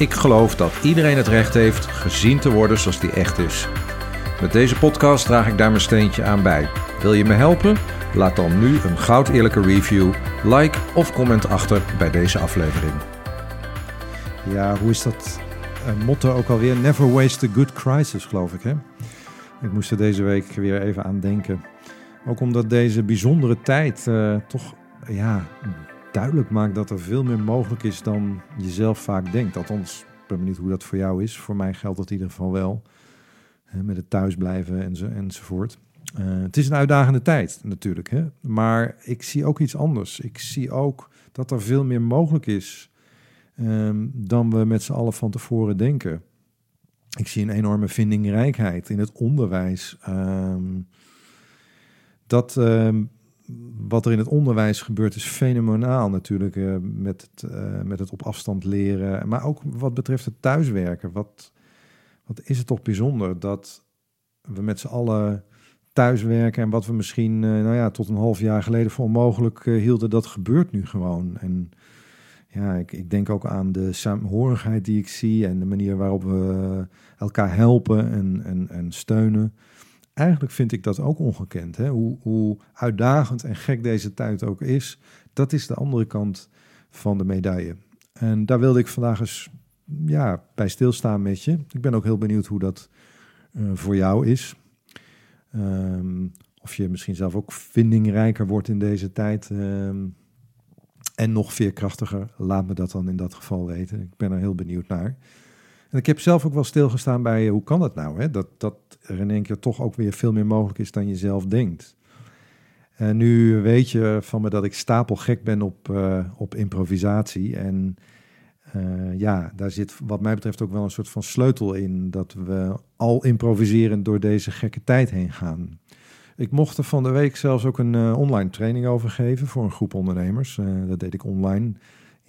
ik geloof dat iedereen het recht heeft gezien te worden zoals die echt is. Met deze podcast draag ik daar mijn steentje aan bij. Wil je me helpen? Laat dan nu een goud eerlijke review, like of comment achter bij deze aflevering. Ja, hoe is dat uh, motto ook alweer? Never waste a good crisis, geloof ik. Hè? Ik moest er deze week weer even aan denken. Ook omdat deze bijzondere tijd uh, toch ja, duidelijk maakt dat er veel meer mogelijk is dan je zelf vaak denkt. Althans, ik ben benieuwd hoe dat voor jou is. Voor mij geldt dat in ieder geval wel. Met het thuisblijven enzo, enzovoort. Uh, het is een uitdagende tijd natuurlijk. Hè? Maar ik zie ook iets anders. Ik zie ook dat er veel meer mogelijk is um, dan we met z'n allen van tevoren denken. Ik zie een enorme vindingrijkheid in het onderwijs. Um, dat um, wat er in het onderwijs gebeurt is fenomenaal natuurlijk. Uh, met, het, uh, met het op afstand leren. Maar ook wat betreft het thuiswerken. Wat, wat is het toch bijzonder dat we met z'n allen thuiswerken. En wat we misschien uh, nou ja, tot een half jaar geleden voor onmogelijk hielden. Dat gebeurt nu gewoon. En ja, ik, ik denk ook aan de saamhorigheid die ik zie. En de manier waarop we elkaar helpen en, en, en steunen eigenlijk vind ik dat ook ongekend. Hè? Hoe, hoe uitdagend en gek deze tijd ook is, dat is de andere kant van de medaille. En daar wilde ik vandaag eens ja, bij stilstaan met je. Ik ben ook heel benieuwd hoe dat uh, voor jou is. Um, of je misschien zelf ook vindingrijker wordt in deze tijd. Um, en nog veerkrachtiger. Laat me dat dan in dat geval weten. Ik ben er heel benieuwd naar. En ik heb zelf ook wel stilgestaan bij hoe kan dat nou? Hè? Dat, dat er in één keer toch ook weer veel meer mogelijk is dan je zelf denkt. En nu weet je van me dat ik stapelgek ben op, uh, op improvisatie. En uh, ja, daar zit wat mij betreft ook wel een soort van sleutel in. Dat we al improviserend door deze gekke tijd heen gaan. Ik mocht er van de week zelfs ook een online training over geven voor een groep ondernemers. dat deed ik online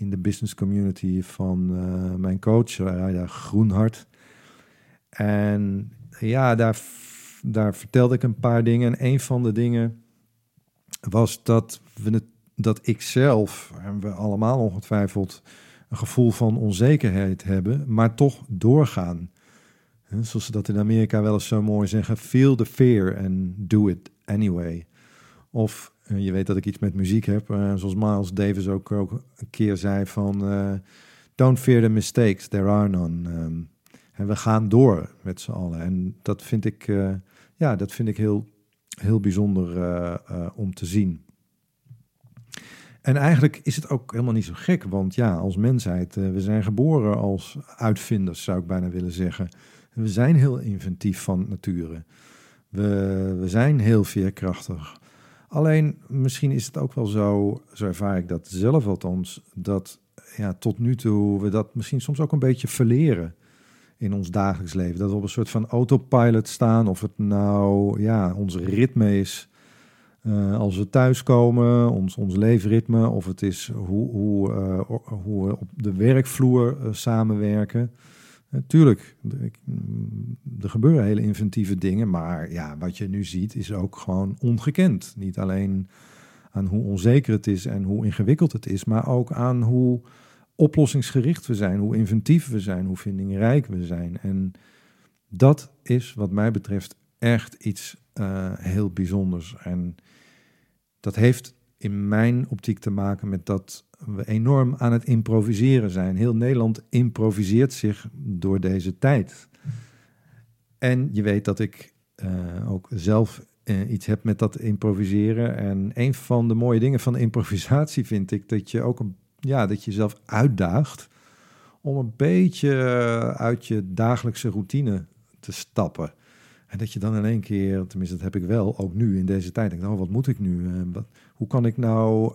in de business community van uh, mijn coach, Raida Groenhart. En ja, daar, daar vertelde ik een paar dingen. En een van de dingen was dat, we het, dat ik zelf, en we allemaal ongetwijfeld, een gevoel van onzekerheid hebben, maar toch doorgaan. Zoals ze dat in Amerika wel eens zo mooi zeggen: feel the fear and do it anyway. Of je weet dat ik iets met muziek heb, uh, zoals Miles Davis ook, ook een keer zei van uh, don't fear the mistakes, there are none. Um, en we gaan door met z'n allen. En dat vind ik, ja, dat vind ik heel, heel bijzonder om te zien. En eigenlijk is het ook helemaal niet zo gek, want ja, als mensheid, we zijn geboren als uitvinders, zou ik bijna willen zeggen. We zijn heel inventief van nature. We, we zijn heel veerkrachtig. Alleen misschien is het ook wel zo, zo ervaar ik dat zelf althans, dat ja, tot nu toe we dat misschien soms ook een beetje verleren in ons dagelijks leven. Dat we op een soort van autopilot staan, of het nou ja, ons ritme is uh, als we thuiskomen, ons, ons leefritme, of het is hoe, hoe, uh, hoe we op de werkvloer uh, samenwerken. Natuurlijk, er gebeuren hele inventieve dingen, maar ja, wat je nu ziet is ook gewoon ongekend. Niet alleen aan hoe onzeker het is en hoe ingewikkeld het is, maar ook aan hoe oplossingsgericht we zijn, hoe inventief we zijn, hoe vindingrijk we zijn. En dat is wat mij betreft echt iets uh, heel bijzonders. En dat heeft in mijn optiek te maken met dat we enorm aan het improviseren zijn. Heel Nederland improviseert zich door deze tijd. En je weet dat ik uh, ook zelf uh, iets heb met dat improviseren. En een van de mooie dingen van improvisatie vind ik dat je ook ja, dat je jezelf uitdaagt om een beetje uit je dagelijkse routine te stappen. En dat je dan in één keer, tenminste dat heb ik wel, ook nu in deze tijd, denk, oh, wat moet ik nu? Uh, wat, hoe kan ik nou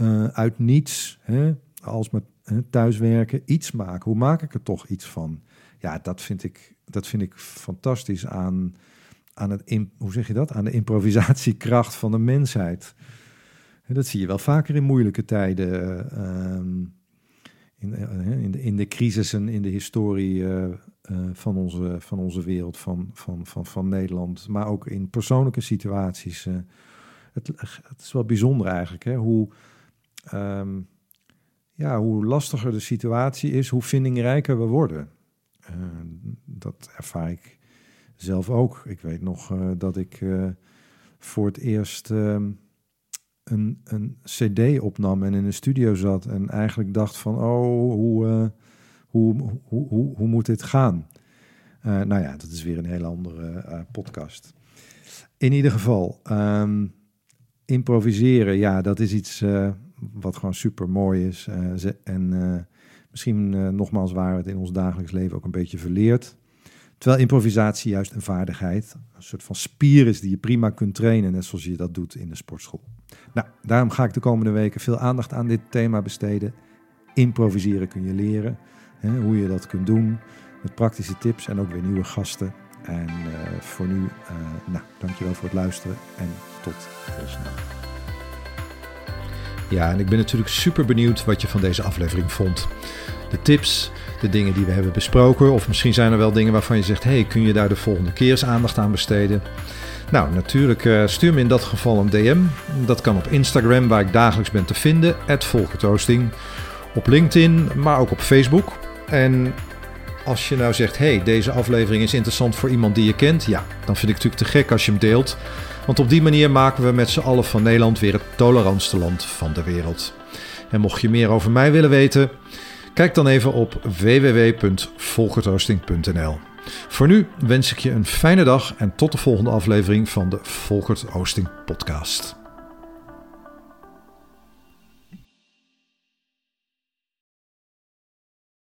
uh, uit niets, hè, als met thuiswerken, iets maken? Hoe maak ik er toch iets van? Ja, dat vind ik, dat vind ik fantastisch aan, aan het, hoe zeg je dat? Aan de improvisatiekracht van de mensheid. dat zie je wel vaker in moeilijke tijden. Ehm, in, in, de, in de crisissen in de historie van, onze, van onze wereld, van, van, van, van Nederland. Maar ook in persoonlijke situaties. het, het is wel bijzonder eigenlijk, hè? hoe Ehm, ja, hoe lastiger de situatie is, hoe vindingrijker we worden. Uh, dat ervaar ik zelf ook. Ik weet nog dat ik voor het eerst ehm, een, een CD opnam en in een studio zat en eigenlijk dacht van, oh, hoe, hoe, hoe, hoe, hoe moet dit gaan? nou ja, dat is weer een hele andere podcast. In ieder geval, um, improviseren, ja, dat is iets wat gewoon super mooi is. En misschien nogmaals waar we het in ons dagelijks leven ook een beetje verleerd. Terwijl improvisatie juist een vaardigheid, een soort van spier is die je prima kunt trainen, net zoals je dat doet in de sportschool. Nou, daarom ga ik de komende weken veel aandacht aan dit thema besteden. Improviseren kun je leren, hoe je dat kunt doen, met praktische tips en ook weer nieuwe gasten. En voor nu, nou, dankjewel voor het luisteren en tot snel. Ja, en ik ben natuurlijk super benieuwd wat je van deze aflevering vond. De tips, de dingen die we hebben besproken, of misschien zijn er wel dingen waarvan je zegt: hey, kun je daar de volgende keer eens aandacht aan besteden? Nou, natuurlijk uh, stuur me in dat geval een DM. Dat kan op Instagram, waar ik dagelijks ben te vinden, @volkertoasting. Op LinkedIn, maar ook op Facebook. En als je nou zegt: hey, deze aflevering is interessant voor iemand die je kent, ja, dan vind ik het natuurlijk te gek als je hem deelt. Want op die manier maken we met z'n allen van Nederland weer het tolerantste land van de wereld. En mocht je meer over mij willen weten, kijk dan even op www.volkertoasting.nl. Voor nu wens ik je een fijne dag en tot de volgende aflevering van de Volkert Oosting podcast.